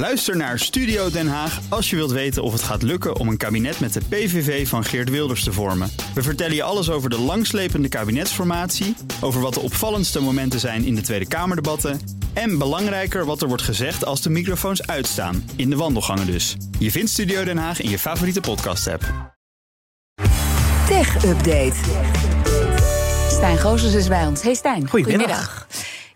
Luister naar Studio Den Haag als je wilt weten of het gaat lukken om een kabinet met de PVV van Geert Wilders te vormen. We vertellen je alles over de langslepende kabinetsformatie, over wat de opvallendste momenten zijn in de Tweede Kamerdebatten en belangrijker wat er wordt gezegd als de microfoons uitstaan, in de wandelgangen dus. Je vindt Studio Den Haag in je favoriete podcast-app. Tech Update. Stijn Gozes is bij ons. Hey Stijn. Goedemiddag.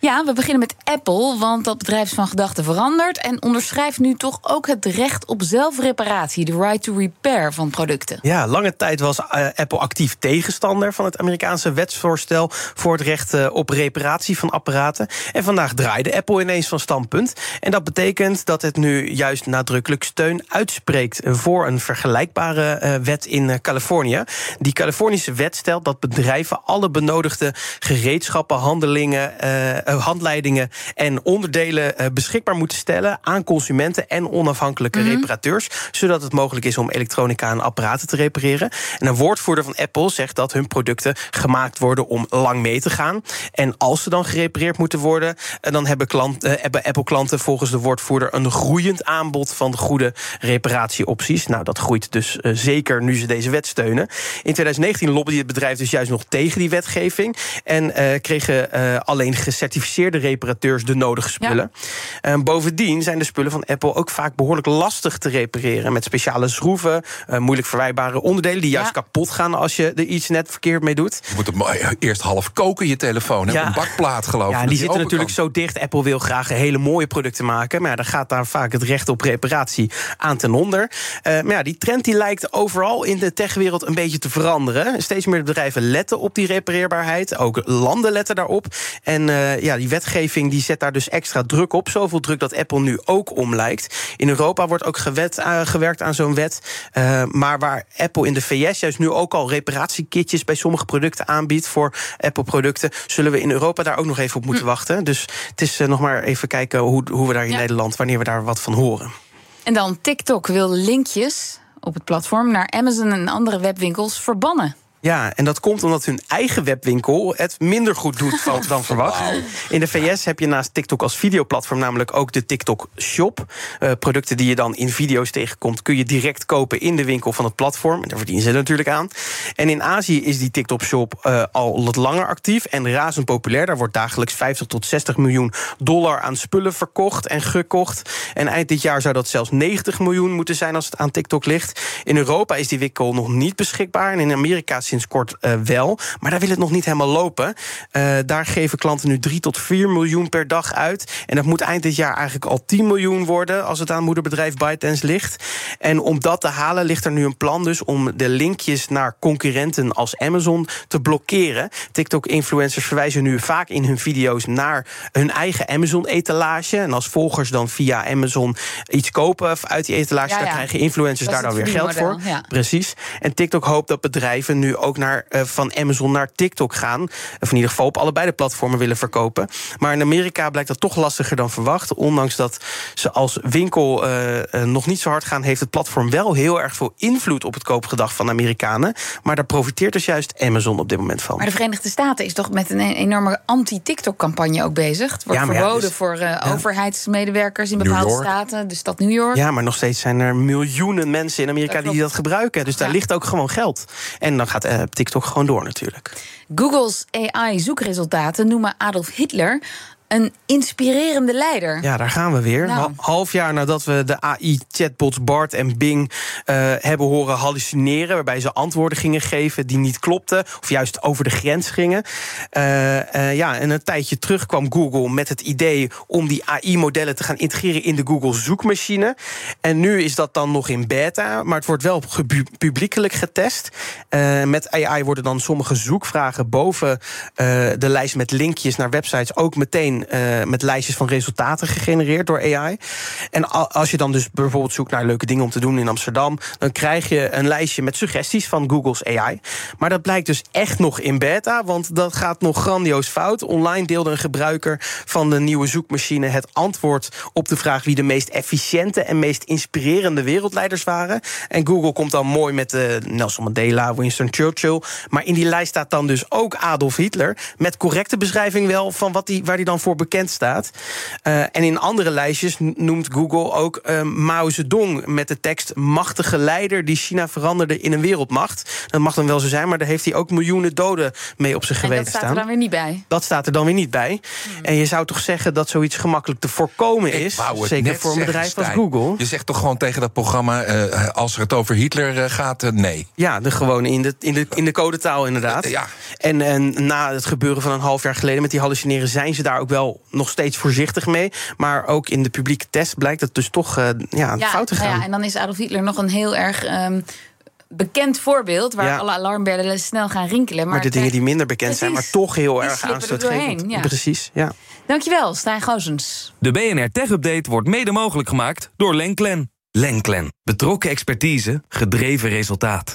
Ja, we beginnen met Apple, want dat bedrijf is van gedachten veranderd en onderschrijft nu toch ook het recht op zelfreparatie, de right to repair van producten. Ja, lange tijd was uh, Apple actief tegenstander van het Amerikaanse wetsvoorstel voor het recht uh, op reparatie van apparaten. En vandaag draaide Apple ineens van standpunt. En dat betekent dat het nu juist nadrukkelijk steun uitspreekt voor een vergelijkbare uh, wet in Californië. Die Californische wet stelt dat bedrijven alle benodigde gereedschappen, handelingen handleidingen en onderdelen uh, beschikbaar moeten stellen aan consumenten en onafhankelijke mm -hmm. reparateurs, zodat het mogelijk is om elektronica en apparaten te repareren. En een woordvoerder van Apple zegt dat hun producten gemaakt worden om lang mee te gaan. En als ze dan gerepareerd moeten worden, dan hebben, klant, hebben Apple-klanten volgens de woordvoerder een groeiend aanbod van goede reparatieopties. Nou, dat groeit dus zeker nu ze deze wet steunen. In 2019 lobbyde het bedrijf dus juist nog tegen die wetgeving en kregen alleen gecertificeerde gecertificeerde reparateurs de nodige spullen. Ja. Uh, bovendien zijn de spullen van Apple ook vaak behoorlijk lastig te repareren. Met speciale schroeven, uh, moeilijk verwijbare onderdelen die juist ja. kapot gaan als je er iets net verkeerd mee doet. Je moet hem eerst half koken, je telefoon. Ja. Een bakplaat, geloof ik. Ja, die zitten natuurlijk kan. zo dicht. Apple wil graag hele mooie producten maken. Maar ja, dan gaat daar vaak het recht op reparatie aan ten onder. Uh, maar ja, die trend die lijkt overal in de techwereld een beetje te veranderen. Steeds meer bedrijven letten op die repareerbaarheid. Ook landen letten daarop. En uh, ja, die wetgeving die zet daar dus extra druk op. Zoveel druk dat Apple nu ook om lijkt. In Europa wordt ook gewet, uh, gewerkt aan zo'n wet. Uh, maar waar Apple in de VS juist nu ook al reparatiekitjes bij sommige producten aanbiedt voor Apple-producten, zullen we in Europa daar ook nog even op moeten hm. wachten. Dus het is uh, nog maar even kijken hoe, hoe we daar in ja. Nederland, wanneer we daar wat van horen. En dan TikTok wil linkjes op het platform naar Amazon en andere webwinkels verbannen. Ja, en dat komt omdat hun eigen webwinkel het minder goed doet dan verwacht. In de VS heb je naast TikTok als videoplatform namelijk ook de TikTok Shop. Uh, producten die je dan in video's tegenkomt, kun je direct kopen in de winkel van het platform. En daar verdienen ze natuurlijk aan. En in Azië is die TikTok Shop uh, al wat langer actief en razend populair. Daar wordt dagelijks 50 tot 60 miljoen dollar aan spullen verkocht en gekocht. En eind dit jaar zou dat zelfs 90 miljoen moeten zijn als het aan TikTok ligt. In Europa is die winkel nog niet beschikbaar. En in Amerika sinds kort uh, wel. Maar daar wil het nog niet helemaal lopen. Uh, daar geven klanten nu 3 tot 4 miljoen per dag uit. En dat moet eind dit jaar eigenlijk al 10 miljoen worden... als het aan moederbedrijf ByteDance ligt. En om dat te halen ligt er nu een plan dus... om de linkjes naar concurrenten als Amazon te blokkeren. TikTok-influencers verwijzen nu vaak in hun video's... naar hun eigen Amazon-etalage. En als volgers dan via Amazon iets kopen uit die etalage... Ja, ja. dan krijgen influencers daar dan weer geld voor. Ja. Precies. En TikTok hoopt dat bedrijven nu ook naar, uh, van Amazon naar TikTok gaan. Of in ieder geval op allebei de platformen willen verkopen. Maar in Amerika blijkt dat toch lastiger dan verwacht. Ondanks dat ze als winkel uh, uh, nog niet zo hard gaan, heeft het platform wel heel erg veel invloed op het koopgedrag van Amerikanen. Maar daar profiteert dus juist Amazon op dit moment van. Maar de Verenigde Staten is toch met een enorme anti-TikTok-campagne ook bezig. Het wordt ja, verboden ja, dus, voor ja. overheidsmedewerkers in bepaalde staten, de stad New York. Ja, maar nog steeds zijn er miljoenen mensen in Amerika dat die dat gebruiken. Dus daar ligt ook gewoon geld. En dan gaat TikTok gewoon door natuurlijk. Google's AI-zoekresultaten noemen Adolf Hitler een inspirerende leider. Ja, daar gaan we weer. Nou. Half jaar nadat we de AI-chatbots Bart en Bing uh, hebben horen hallucineren, waarbij ze antwoorden gingen geven die niet klopten, of juist over de grens gingen. Uh, uh, ja, en een tijdje terug kwam Google met het idee om die AI-modellen te gaan integreren in de Google zoekmachine. En nu is dat dan nog in beta, maar het wordt wel publiekelijk getest. met AI worden dan sommige zoekvragen boven de lijst met linkjes naar websites ook meteen uh, met lijstjes van resultaten gegenereerd door AI. En als je dan dus bijvoorbeeld zoekt naar leuke dingen om te doen in Amsterdam, dan krijg je een lijstje met suggesties van Google's AI. Maar dat blijkt dus echt nog in beta, want dat gaat nog grandioos fout. Online deelde een gebruiker van de nieuwe zoekmachine het antwoord op de vraag wie de meest efficiënte en meest inspirerende wereldleiders waren. En Google komt dan mooi met de Nelson Mandela, Winston Churchill. Maar in die lijst staat dan dus ook Adolf Hitler. Met correcte beschrijving wel van wat die, waar hij dan voor bekend staat. Uh, en in andere lijstjes noemt Google ook uh, Mao Zedong met de tekst machtige leider die China veranderde in een wereldmacht. Dat mag dan wel zo zijn, maar daar heeft hij ook miljoenen doden mee op zijn geweten staan. Dat staat er dan weer niet bij. Dat staat er dan weer niet bij. Hmm. En je zou toch zeggen dat zoiets gemakkelijk te voorkomen is. Zeker voor een bedrijf als Google. Je zegt toch gewoon tegen dat programma, uh, als er het over Hitler gaat, nee. Ja, de, gewoon in de, in, de, in de codetaal inderdaad. ja. En, en na het gebeuren van een half jaar geleden met die hallucineren zijn ze daar ook wel nog steeds voorzichtig mee. Maar ook in de publieke test blijkt dat dus toch uh, ja, ja, fout te gaan. Ja, en dan is Adolf Hitler nog een heel erg. Um, bekend voorbeeld waar ja. alle alarmbellen snel gaan rinkelen. Maar, maar de dingen die minder bekend Precies. zijn, maar toch heel erg aanstootgevend. Ja. Precies, ja. Dankjewel, Stijn Gozens. De BNR Tech Update wordt mede mogelijk gemaakt door Lenklen. Lenklen. Betrokken expertise, gedreven resultaat.